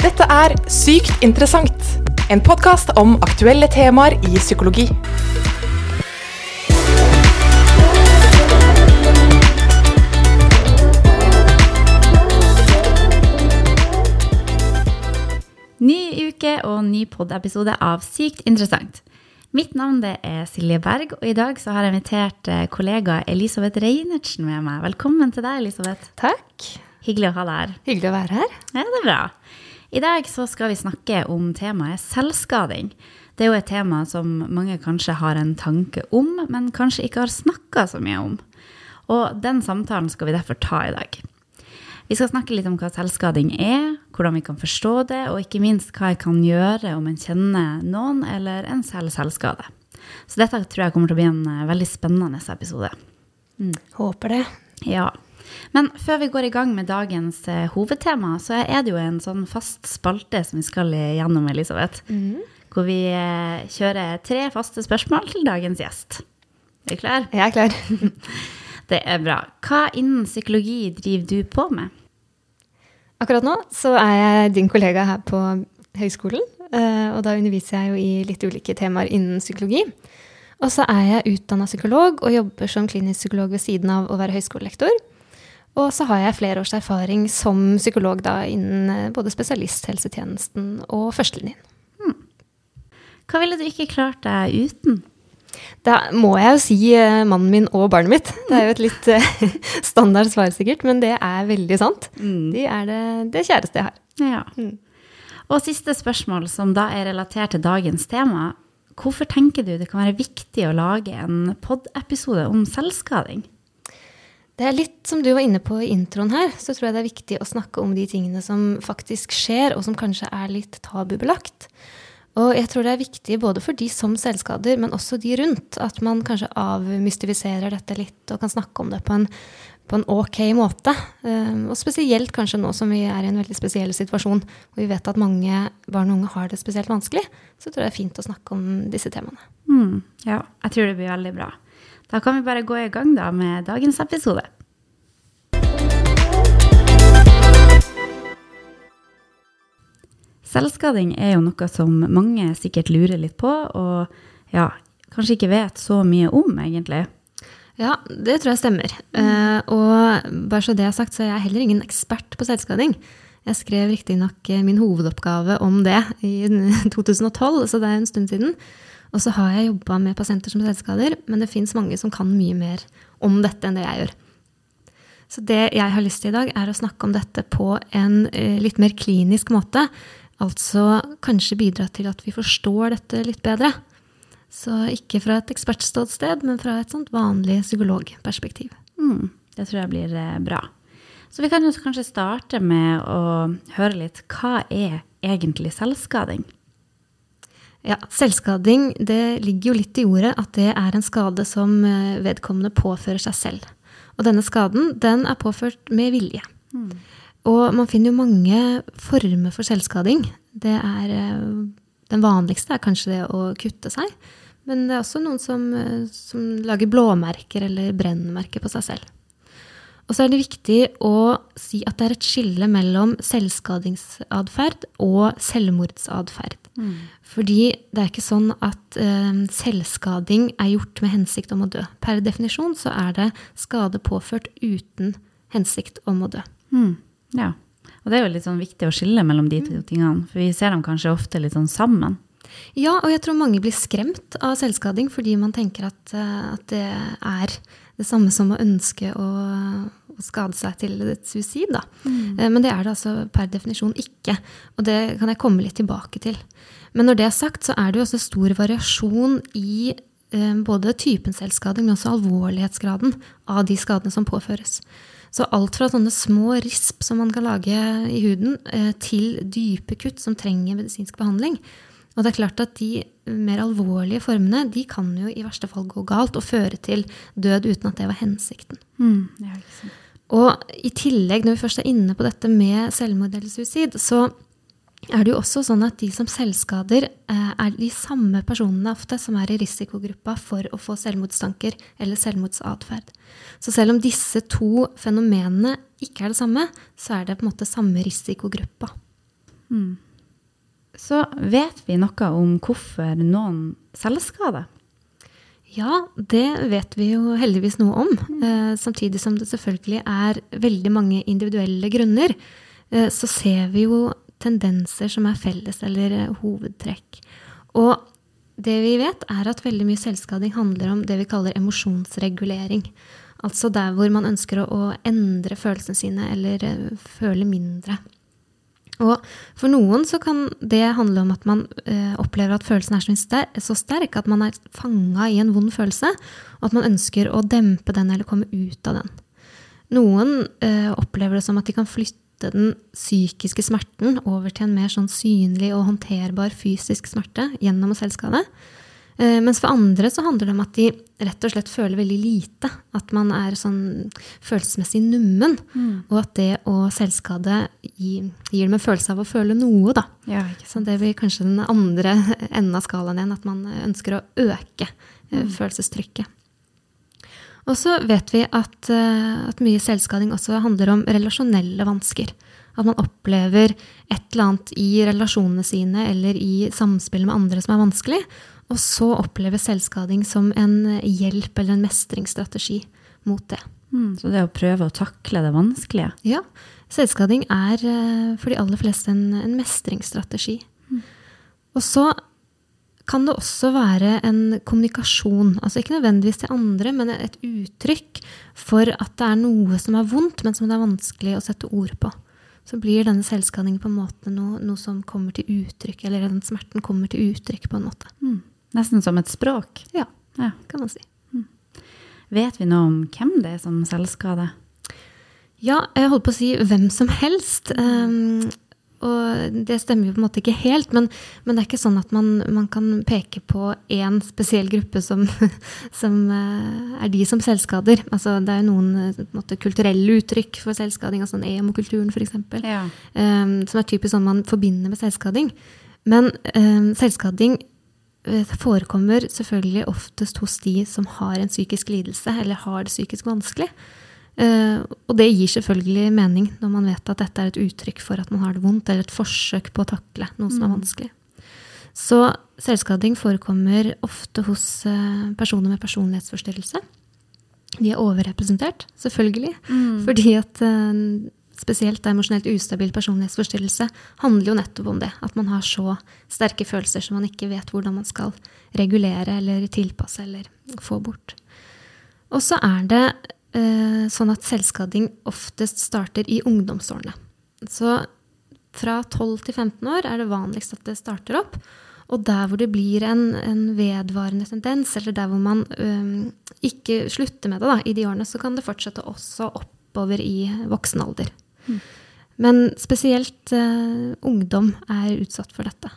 Dette er Sykt interessant, en podkast om aktuelle temaer i psykologi. Ny uke og ny pod-episode av Sykt interessant. Mitt navn det er Silje Berg, og i dag så har jeg invitert eh, kollega Elisabeth Reinertsen med meg. Velkommen til deg, Elisabeth. Takk. Hyggelig å ha deg her. Hyggelig å være her. Ja, det er bra. I dag så skal vi snakke om temaet selvskading. Det er jo et tema som mange kanskje har en tanke om, men kanskje ikke har snakka så mye om. Og den samtalen skal vi derfor ta i dag. Vi skal snakke litt om hva selvskading er, hvordan vi kan forstå det, og ikke minst hva jeg kan gjøre om en kjenner noen eller en selv selvskade. Så dette tror jeg kommer til å bli en eh, veldig spennende episode. Håper det. Ja. Men før vi går i gang med dagens eh, hovedtema, så er det jo en sånn fast spalte som vi skal gjennom, Elisabeth. Hvor vi eh, kjører tre faste spørsmål til dagens gjest. Er du klar? Jeg er klar. Det er bra. Hva innen psykologi driver du på med? Akkurat nå så er jeg din kollega her på høyskolen. eh, Og da underviser jeg jo i litt ulike temaer innen psykologi. Og så er jeg utdanna psykolog og jobber som klinisk psykolog ved siden av å være høyskolelektor. Og så har jeg flere års erfaring som psykolog da innen eh, både spesialisthelsetjenesten og førstelinjen. Hva ville du ikke klart deg uten? Da må jeg jo si eh, mannen min og barnet mitt. Det er jo et litt eh, standard svar sikkert, men det er veldig sant. De er det, det kjæreste jeg har. Ja. Og siste spørsmål, som da er relatert til dagens tema. Hvorfor tenker du det kan være viktig å lage en pod-episode om selvskading? Det er litt som du var inne på i introen her, så tror jeg det er viktig å snakke om de tingene som faktisk skjer, og som kanskje er litt tabubelagt. Og jeg tror det er viktig både for de som selvskader, men også de rundt, at man kanskje avmystifiserer dette litt og kan snakke om det på en, på en ok måte. Um, og spesielt kanskje nå som vi er i en veldig spesiell situasjon, hvor vi vet at mange barn og unge har det spesielt vanskelig, så tror jeg det er fint å snakke om disse temaene. Mm, ja, jeg tror det blir veldig bra. Da kan vi bare gå i gang da med dagens episode. Selvskading er jo noe som mange sikkert lurer litt på, og ja, kanskje ikke vet så mye om, egentlig. Ja, det tror jeg stemmer. Eh, og bare så det er sagt, så er jeg heller ingen ekspert på selvskading. Jeg skrev riktignok min hovedoppgave om det i 2012, så det er en stund siden. Og så har jeg jobba med pasienter som selvskader, men det fins mange som kan mye mer om dette enn det jeg gjør. Så det jeg har lyst til i dag, er å snakke om dette på en eh, litt mer klinisk måte. Altså kanskje bidra til at vi forstår dette litt bedre. Så ikke fra et ekspertståsted, men fra et sånt vanlig psykologperspektiv. Mm, det tror jeg blir eh, bra. Så vi kan jo kanskje starte med å høre litt hva er egentlig selvskading? Ja, Selvskading det ligger jo litt i ordet at det er en skade som eh, vedkommende påfører seg selv. Og denne skaden den er påført med vilje. Og man finner jo mange former for selvskading. Det er, eh, den vanligste er kanskje det å kutte seg. Men det er også noen som, eh, som lager blåmerker eller brennmerker på seg selv. Og så er det viktig å si at det er et skille mellom selvskadingsatferd og selvmordsatferd. Fordi det er ikke sånn at eh, selvskading er gjort med hensikt om å dø. Per definisjon så er det skade påført uten hensikt om å dø. Mm, ja. Og det er jo litt sånn viktig å skille mellom de to tingene, for vi ser dem kanskje ofte litt sånn sammen. Ja, og jeg tror mange blir skremt av selvskading fordi man tenker at, eh, at det er det samme som å ønske å, å skade seg til et suicid. Da. Mm. Men det er det altså per definisjon ikke. Og det kan jeg komme litt tilbake til. Men når det er sagt, så er det jo også stor variasjon i eh, både typen selvskading, men også alvorlighetsgraden av de skadene som påføres. Så alt fra sånne små risp som man kan lage i huden, eh, til dype kutt som trenger medisinsk behandling. Og det er klart at de mer alvorlige formene de kan jo i verste fall gå galt og føre til død uten at det var hensikten. Ja, ikke. Og i tillegg, når vi først er inne på dette med selvmord eller suicid, så er det jo også sånn at de som selvskader, eh, er de samme personene ofte som er i risikogruppa for å få selvmordstanker eller selvmordsatferd. Så selv om disse to fenomenene ikke er det samme, så er det på en måte samme risikogruppa. Så vet vi noe om hvorfor noen selvskader? Ja, det vet vi jo heldigvis noe om. Eh, samtidig som det selvfølgelig er veldig mange individuelle grunner, eh, så ser vi jo tendenser som er felles eller eh, hovedtrekk. Og det vi vet, er at veldig mye selvskading handler om det vi kaller emosjonsregulering. Altså der hvor man ønsker å, å endre følelsene sine eller uh, føle mindre. Og for noen så kan det handle om at man uh, opplever at følelsen er så ster så sterk at man er fanga i en vond følelse, og at man ønsker å dempe den eller komme ut av den. Noen uh, opplever det som at de kan flytte den psykiske smerten over til en mer sånn synlig og håndterbar fysisk smerte gjennom selvskade. Eh, mens for andre så handler det om at de rett og slett føler veldig lite. At man er sånn følelsesmessig nummen. Mm. Og at det å selvskade gir, gir dem en følelse av å føle noe, da. Ja, Så det blir kanskje den andre enden av skalaen igjen, at man ønsker å øke mm. følelsestrykket. Og så vet vi at, eh, at mye selvskading også handler om relasjonelle vansker. At man opplever et eller annet i relasjonene sine eller i samspillet med andre som er vanskelig, og så opplever selvskading som en hjelp eller en mestringsstrategi mot det. Mm, så det å prøve å takle det vanskelige. Ja, selvskading er eh, for de aller fleste en, en mestringsstrategi. Og så kan det også være en kommunikasjon, altså ikke nødvendigvis til andre, men et uttrykk for at det er noe som er vondt, men som det er vanskelig å sette ord på. Så blir denne selvskadingen på en måte noe, noe som kommer til uttrykk, eller den smerten kommer til uttrykk på en måte. Mm. Nesten som et språk. Ja, Ja. kan man si. Vet vi noe om hvem det er som selvskader? Ja, jeg holdt på å si hvem som helst. Um, det stemmer jo på en måte ikke helt, men, men det er ikke sånn at man, man kan peke på én spesiell gruppe som, som eh, er de som selvskader. Altså, det er jo noen eh, måte, kulturelle uttrykk for selvskading, altså emo-kulturen f.eks., Ja. um, som er typisk sånn man forbinder med selvskading. Men um, selvskading forekommer selvfølgelig oftest hos de som har en psykisk lidelse eller har det psykisk vanskelig. Eh, og det gir selvfølgelig mening når man vet at dette er et uttrykk for at man har det vondt, eller et forsøk på å takle noe som er vanskelig. Så selvskading forekommer ofte hos eh, personer med personlighetsforstyrrelse. De er overrepresentert, selvfølgelig, fordi at eh, spesielt emosjonelt ustabil personlighetsforstyrrelse handler jo nettopp om det. At man har så sterke følelser som man ikke vet hvordan man skal regulere eller tilpasse eller få bort. Og så er det sånn at selvskading oftest starter i ungdomsårene. Så fra 12 til 15 år er det vanligst at det starter opp. Og der hvor det blir en, en vedvarende tendens, eller der hvor man øhm, ikke slutter med det da, i de årene, så kan det fortsette også oppover i voksen alder. Men spesielt eh, ungdom er utsatt for dette.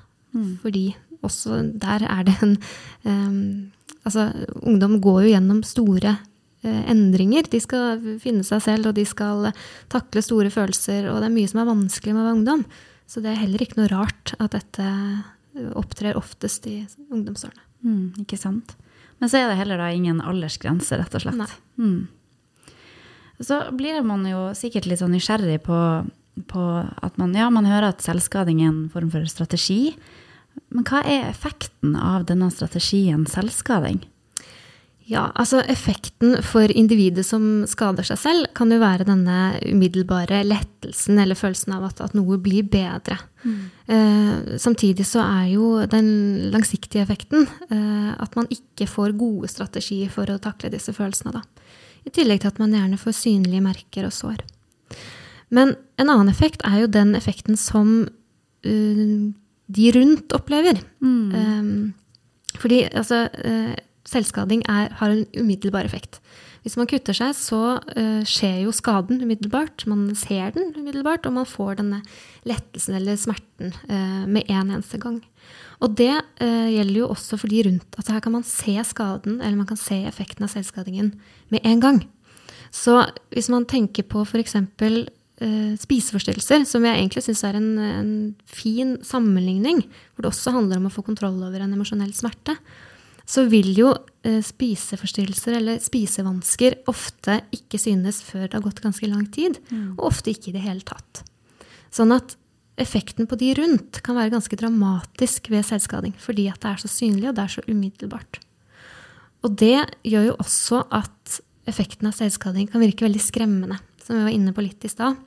Fordi også der er det en øhm, Altså, ungdom går jo gjennom store eh, endringer. De skal finne seg selv, og de skal takle store følelser, og det er mye som er vanskelig med å være ungdom. Så det er heller ikke noe rart at dette opptrer oftest i ungdomsårene. Mm, ikke sant? Men så er det heller da ingen aldersgrense, rett og slett. Mm. Så blir man jo sikkert litt sånn nysgjerrig på, på at man, ja, man hører at selvskading er en form for strategi. Men hva er effekten av denne strategien selvskading? Ja, altså Effekten for individet som skader seg selv, kan jo være denne umiddelbare lettelsen eller følelsen av at, at noe blir bedre. Eh, samtidig så er jo den langsiktige effekten eh, at man ikke får gode strategier for å takle disse følelsene. da. I tillegg til at man gjerne får synlige merker og sår. Men en annen effekt er jo den effekten som uh, de rundt opplever. Eh, fordi altså, eh, selvskading er, har en umiddelbar effekt. Hvis man kutter seg, så uh, skjer jo skaden umiddelbart. Man ser den umiddelbart, og man får denne lettelsen eller smerten uh, med en eneste gang. Og det uh, gjelder jo også for de rundt. Altså her kan man se skaden, eller man kan se effekten av selvskadingen med en gang. Så hvis man tenker på f.eks. Uh, spiseforstyrrelser, som jeg egentlig syns er en, en fin sammenligning, hvor det også handler om å få kontroll over en emosjonell smerte, så vil jo eh, spiseforstyrrelser eller spisevansker ofte ikke synes før det har gått ganske lang tid, og ofte ikke i det hele tatt. Sånn at effekten på de rundt kan være ganske dramatisk ved selvskading, fordi at det er så synlig, og det er så umiddelbart. Og det gjør jo også at effekten av selvskading kan virke veldig skremmende. Som vi var inne på litt i stad,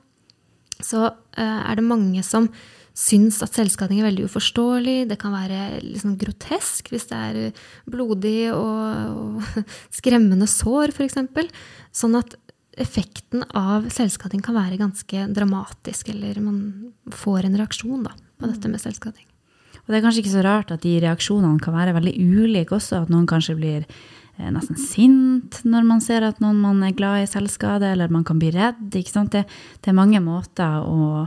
så eh, er det mange som syns at selvskading er veldig uforståelig. Det kan være liksom grotesk hvis det er blodig og, og skremmende sår, f.eks. Sånn at effekten av selvskading kan være ganske dramatisk, eller man får en reaksjon da, på dette med selvskading. Og det er kanskje ikke så rart at de reaksjonene kan være veldig ulike også. At noen kanskje blir eh, nesten sint når man ser at noen man er glad i, selvskade, eller man kan bli redd. Det, det er mange måter å,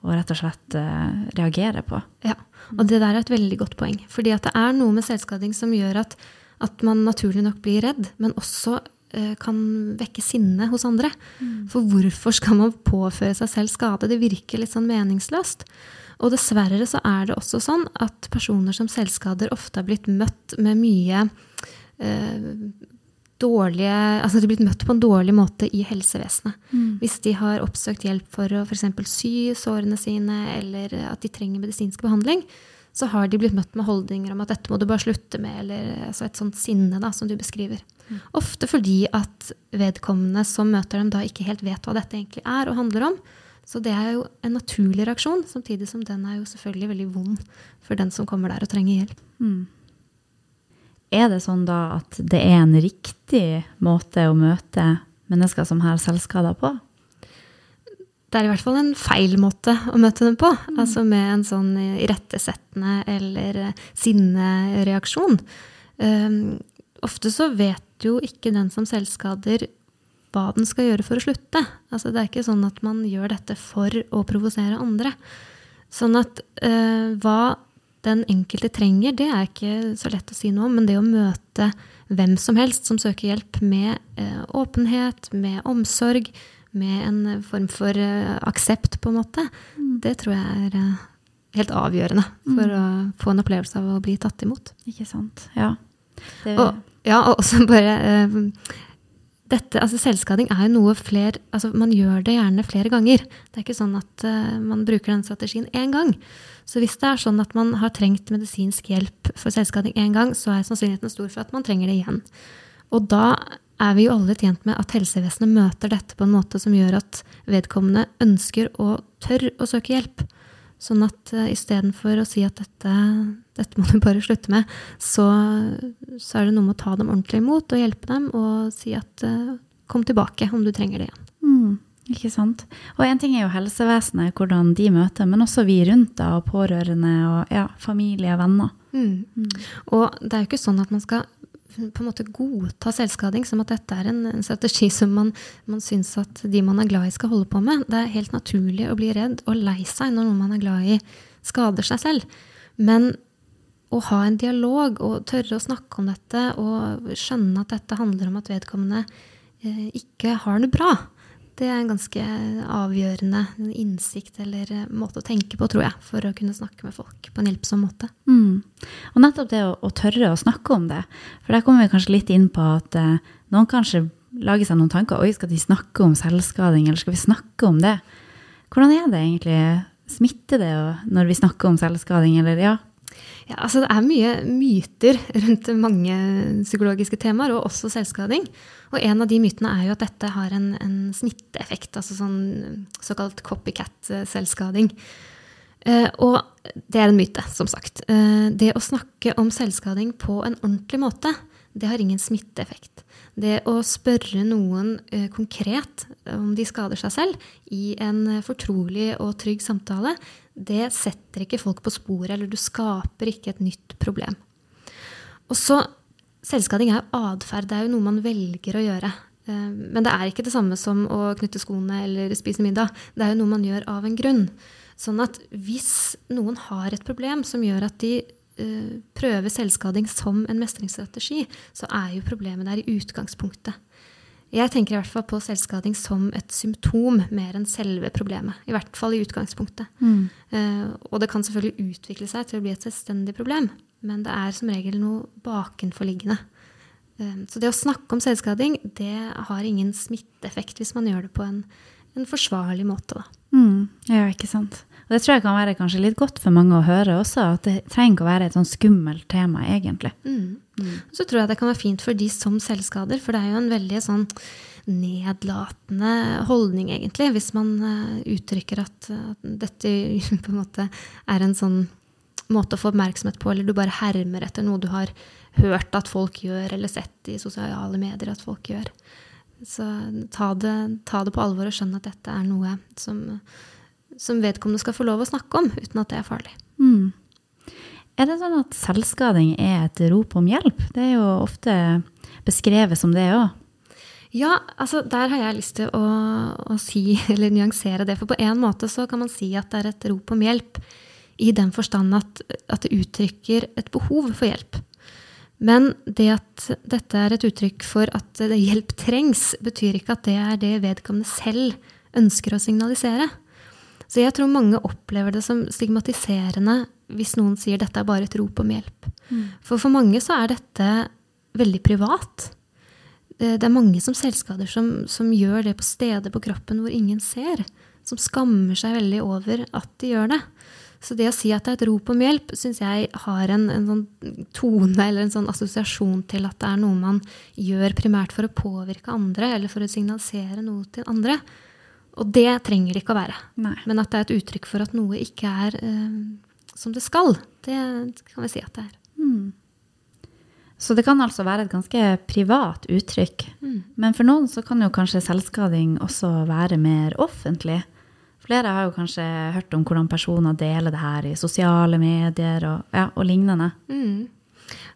å rett og slett uh, reagere på. Ja, og det der er et veldig godt poeng. Fordi at det er noe med selvskading som gjør at, at man naturlig nok blir redd, men også uh, kan vekke sinne hos andre. Mm. For hvorfor skal man påføre seg selv skade? Det virker litt sånn meningsløst. Og dessverre så er det også sånn at personer som selvskader ofte har blitt møtt med mye eh, dårlige Altså de har blitt møtt på en dårlig måte i helsevesenet. Mm. Hvis de har oppsøkt hjelp for å f.eks. sy sårene sine, eller at de trenger medisinsk behandling, så har de blitt møtt med holdninger om at dette må du bare slutte med, eller altså et sånt sinne da, som du beskriver. Mm. Ofte fordi at vedkommende som møter dem, da ikke helt vet hva dette egentlig er og handler om. Så det er jo en naturlig reaksjon, samtidig som den er jo selvfølgelig veldig vond for den som kommer der og trenger hjelp. Mm. Er det sånn da at det er en riktig måte å møte mennesker som har selvskader på? Det er i hvert fall en feil måte å møte dem på. Mm. Altså med en sånn irettesettende eller sinnereaksjon. Um, ofte så vet jo ikke den som selvskader hva den skal gjøre for å slutte. Altså, det er ikke sånn at man gjør dette for å provosere andre. Sånn at uh, hva den enkelte trenger, det er ikke så lett å si noe om. Men det å møte hvem som helst som søker hjelp, med uh, åpenhet, med omsorg, med en form for uh, aksept, på en måte, mm. det tror jeg er helt avgjørende for mm. å få en opplevelse av å bli tatt imot. Ikke sant. Ja. Det... Og, ja, og også bare dette, altså Selvskading er jo noe flere altså Man gjør det gjerne flere ganger. Det er ikke sånn at uh, man bruker den strategien én gang. Så hvis det er sånn at man har trengt medisinsk hjelp for selvskading én gang, så er sannsynligheten stor for at man trenger det igjen. Og da er vi jo alle tjent med at helsevesenet møter dette på en måte som gjør at vedkommende ønsker og tør å søke hjelp. Sånn at uh, istedenfor å si at dette, dette, må du bare slutte med, så, så, er det noe med å ta dem ordentlig imot og hjelpe dem og si at uh, kom tilbake om du trenger det igjen. Mm, ikke sant. Og én ting er jo helsevesenet, hvordan de møter, men også vi rundt da, og pårørende og ja, familie og venner. Mm. Mm. Og det er jo ikke sånn at man skal på en måte godta selvskading som at dette er en, en strategi som man, man syns at de man er glad i, skal holde på med. Det er helt naturlig å bli redd og lei seg når noen man er glad i, skader seg selv. Men å ha en dialog og tørre å snakke om dette og skjønne at dette handler om at vedkommende eh, ikke har det bra, det er en ganske avgjørende innsikt eller eh, måte å tenke på, tror jeg, for å kunne snakke med folk på en hjelpsom måte. Mm. Og nettopp det å, å, tørre å snakke om det. For der kommer vi kanskje litt inn på at eh, noen kanskje lager seg noen tanker. Oi, skal de snakke om selvskading, eller skal vi snakke om det? Hvordan er det egentlig? Smitter det når vi snakker om selvskading, eller ja? Ja, altså Det er mye myter rundt mange psykologiske temaer, og også selvskading. Og en av de mytene er jo at dette har en, en smitteeffekt, altså sånn såkalt copycat-selvskading. Eh, og det er en myte, som sagt. Eh, det å snakke om selvskading på en ordentlig måte, det har ingen smitteeffekt. Det å spørre noen eh, konkret om de skader seg selv i en fortrolig og trygg samtale, det setter ikke folk på sporet, eller du skaper ikke et nytt problem. Og så Selvskading er jo atferd. Det er jo noe man velger å gjøre. Eh, men det er ikke det samme som å knytte skoene eller spise middag. Det er jo noe man gjør av en grunn. Sånn at hvis noen har et problem som gjør at de uh, prøver selvskading som en mestringsstrategi, så er jo problemet der i utgangspunktet. Jeg tenker i hvert fall på selvskading som et symptom mer enn selve problemet. I hvert fall i utgangspunktet. Mm. Uh, og det kan selvfølgelig utvikle seg til å bli et selvstendig problem, men det er som regel noe bakenforliggende. Uh, så det å snakke om selvskading det har ingen smitteeffekt hvis man gjør det på en, en forsvarlig måte. Da. Mm, ja, ikke sant. Og det tror jeg kan være kanskje litt godt for mange å høre også, at det trenger ikke å være et sånn skummelt tema, egentlig. Mm. Mm. Så tror jeg det kan være fint for de som selvskader, for det er jo en veldig sånn nedlatende holdning, egentlig, hvis man uh, uttrykker at uh, dette på en måte er en sånn måte å få oppmerksomhet på, eller du bare hermer etter noe du har hørt at folk gjør, eller sett i sosiale medier at folk gjør. Så ta det, ta det på alvor og skjønn at dette er noe som, som, vedkommende skal få lov å snakke om, uten at det er farlig. Mm. Er det sånn at selvskading er et rop om hjelp? Det er jo ofte beskrevet som det òg. Ja, altså der har jeg lyst til å, å, si, eller nyansere det. For på en måte så kan man si at det er et rop om hjelp i den forstand at, at det uttrykker et behov for hjelp. Men det at dette er et uttrykk for at hjelp trengs, betyr ikke at det er det vedkommende selv ønsker å signalisere. Så jeg tror mange opplever det som stigmatiserende hvis noen sier dette er bare et rop om hjelp. Mm. For for mange så er dette veldig privat. Det er mange som selvskader som, som gjør det på steder på kroppen hvor ingen ser. Som skammer seg veldig over at de gjør det. Så det å si at det er et rop om hjelp, syns jeg har en, en, sånn tone eller en sånn assosiasjon til at det er noe man gjør primært for å påvirke andre, eller for å signalisere noe til andre. Og det trenger det ikke å være. Nei. Men at det er et uttrykk for at noe ikke er eh, som det skal, det kan vi si at det er. Mm. Så det kan altså være et ganske privat uttrykk. Mm. Men for noen så kan jo kanskje selvskading også være mer offentlig. Flere har jo kanskje hørt om hvordan personer deler det her i sosiale medier og, ja, og lignende. Mm.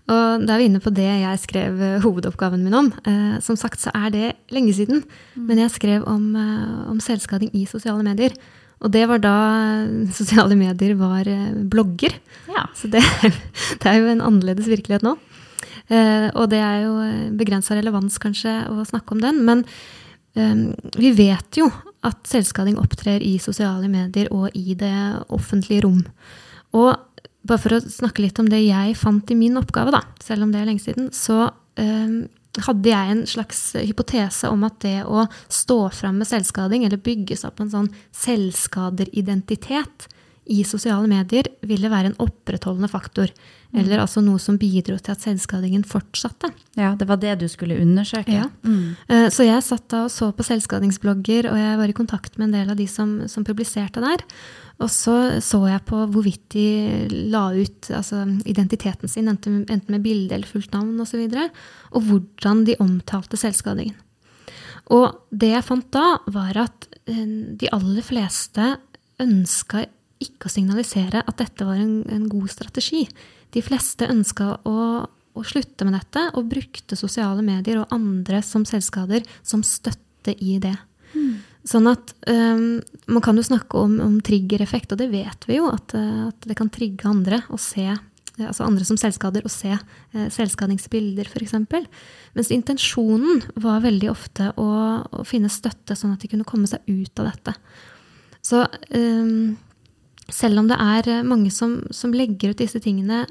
Og da er vi inne på det jeg skrev eh, hovedoppgaven min om. Eh, som sagt så er det lenge siden, mm. men jeg skrev om, eh, om, selvskading i sosiale medier. Og det var da sosiale medier var eh, blogger. Ja. Så det, det, er jo en annerledes virkelighet nå. Eh, og det er jo begrensa relevans kanskje å snakke om den. Men eh, vi vet jo at selvskading opptrer i sosiale medier og i det offentlige rom. Og bare for å snakke litt om det jeg fant i min oppgave, da, selv om det er lenge siden, så um, hadde jeg en slags hypotese om at det å stå fram med selvskading, eller bygges opp en sånn selvskaderidentitet i sosiale medier, ville være en opprettholdende faktor. Mm. Eller altså noe som bidro til at selvskadingen fortsatte. Ja, Det var det du skulle undersøke? Ja. Mm. Eh, så jeg satt da og så på selvskadingsblogger, og jeg var i kontakt med en del av de som, som publiserte der. Og så så jeg på hvorvidt de la ut altså, identiteten sin, enten, enten med bilde eller fullt navn osv., og, så videre, og hvordan de omtalte selvskadingen. Og det jeg fant da, var at eh, de aller fleste ønska ikke å signalisere at dette var en, en god strategi. De fleste ønska å, å, slutte med dette, og brukte sosiale medier og andre som selvskader som støtte i det. Mm. Sånn at um, Man kan jo snakke om, om triggereffekt, og det vet vi jo, at, eh, at, det kan trigge andre å se eh, altså andre som selvskader, å se eh, selvskadingsbilder, f.eks. Mens intensjonen var veldig ofte å, å, finne støtte, sånn at de kunne komme seg ut av dette. Så um, selv om det er eh, mange som, som, legger ut disse tingene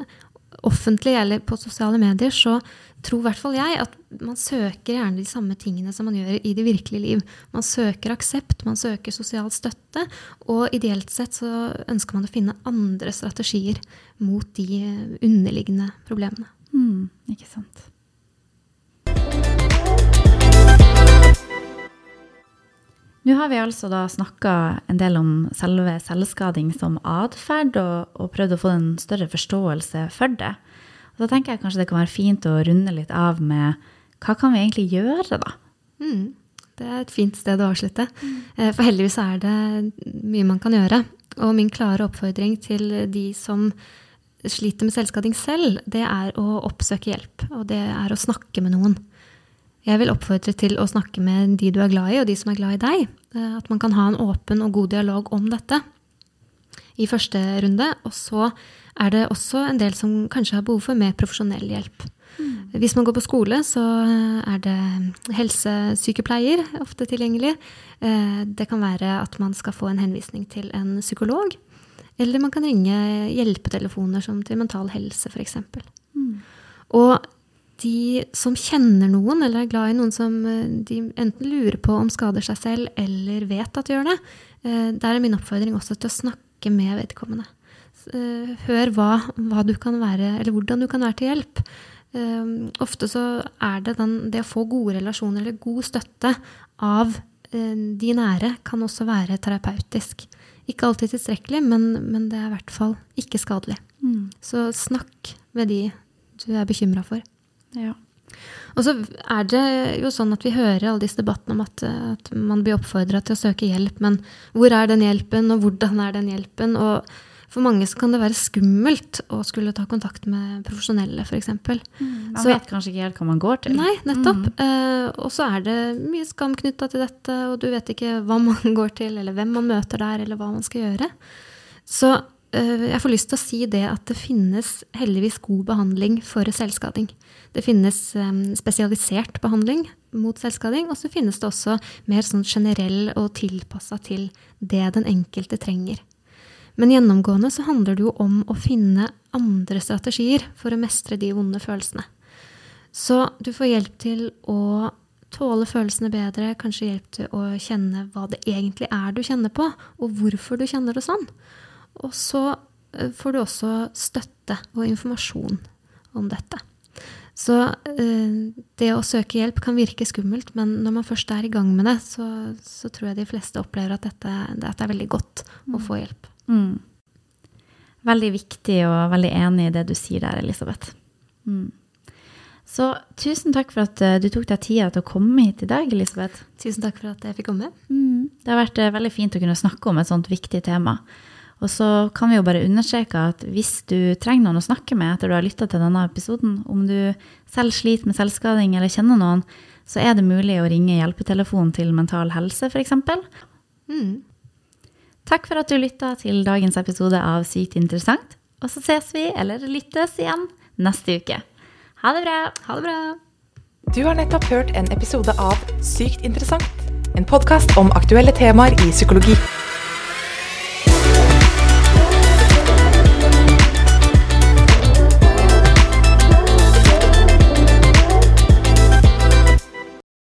offentlig eller på sosiale medier, så tror i hvert fall jeg at man søker gjerne de samme tingene som man gjør i det virkelige liv. Man søker aksept, man søker sosial støtte, og ideelt sett så ønsker man å finne andre strategier mot de underliggende problemene. Mm, ikke sant. Nå har vi altså da snakka en del om selve selvskading som atferd, og, og, prøvd å få en større forståelse for det. Og da tenker jeg kanskje det kan være fint å runde litt av med hva kan vi egentlig gjøre, da? Mm, det er et fint sted å avslutte. Mm. For heldigvis er det mye man kan gjøre. Og min klare oppfordring til de som sliter med selvskading selv, det er å oppsøke hjelp. Og det er å snakke med noen. Jeg vil oppfordre til å snakke med de du er glad i, og de som er glad i deg. Eh, at man kan ha en åpen og god dialog om dette i første runde. Og så er det også en del som kanskje har behov for mer profesjonell hjelp. Mm. Hvis man går på skole, så er det helsesykepleier ofte tilgjengelig. Eh, det kan være at man skal få en henvisning til en psykolog. Eller man kan ringe hjelpetelefoner som til Mental Helse, f.eks. Mm. Og de som kjenner noen, eller er glad i noen som eh, de enten lurer på om skader seg selv, eller vet at de gjør det, eh, der er min oppfordring også til å snakke med vedkommende. Eh, hør hva, hva du kan være, eller hvordan du kan være til hjelp. Ofte så er det den, det å få gode relasjoner eller god støtte av de nære kan også være terapeutisk. Ikke alltid tilstrekkelig, men, men det er i hvert fall ikke skadelig. Mm. Så snakk med de du er bekymra for. Ja. Og så er det jo sånn at vi hører alle disse debattene om at, at man blir oppfordra til å søke hjelp, men hvor er den hjelpen, og hvordan er den hjelpen? Og for mange så kan det være skummelt å skulle ta kontakt med profesjonelle, f.eks. Mm, man så, vet kanskje ikke helt hva man går til. Nei, nettopp. Mm. Uh, og så er det mye skam knytta til dette, og du vet ikke hva man går til, eller hvem man møter der, eller hva man skal gjøre. Så jeg får lyst til å si det at det finnes heldigvis god behandling for selvskading. Det finnes spesialisert behandling mot selvskading, og så finnes det også mer sånn generell og tilpassa til det den enkelte trenger. Men gjennomgående så handler det jo om å finne andre strategier for å mestre de vonde følelsene. Så du får hjelp til å tåle følelsene bedre, kanskje hjelp til å kjenne hva det egentlig er du kjenner på, og hvorfor du kjenner det sånn. Og så eh, får du også støtte og informasjon om dette. Så uh, det å søke hjelp kan virke skummelt, men når man først er i gang med det, så, så tror jeg de fleste opplever at dette, dette er veldig godt å få hjelp. Mm. Veldig viktig og veldig enig i det du sier der, Elisabeth. Mm. Så tusen takk for at uh, du tok deg tida til å komme hit i dag, Elisabeth. Tusen takk for at jeg fikk komme. Mm. Det har vært veldig fint å kunne snakke om et sånt viktig tema. Og så kan vi jo bare understreke at hvis du trenger noen å snakke med etter du har lytta til denne episoden, om du selv sliter med selvskading eller kjenner noen, så er det mulig å ringe hjelpetelefonen til Mental Helse, f.eks. Mm. Takk for at du lytta til dagens episode av Sykt interessant. Og så ses vi, eller lyttes igjen, neste uke. Ha det bra. Ha det bra. Du har nettopp hørt en episode av Sykt interessant. En podkast om aktuelle temaer i psykologi.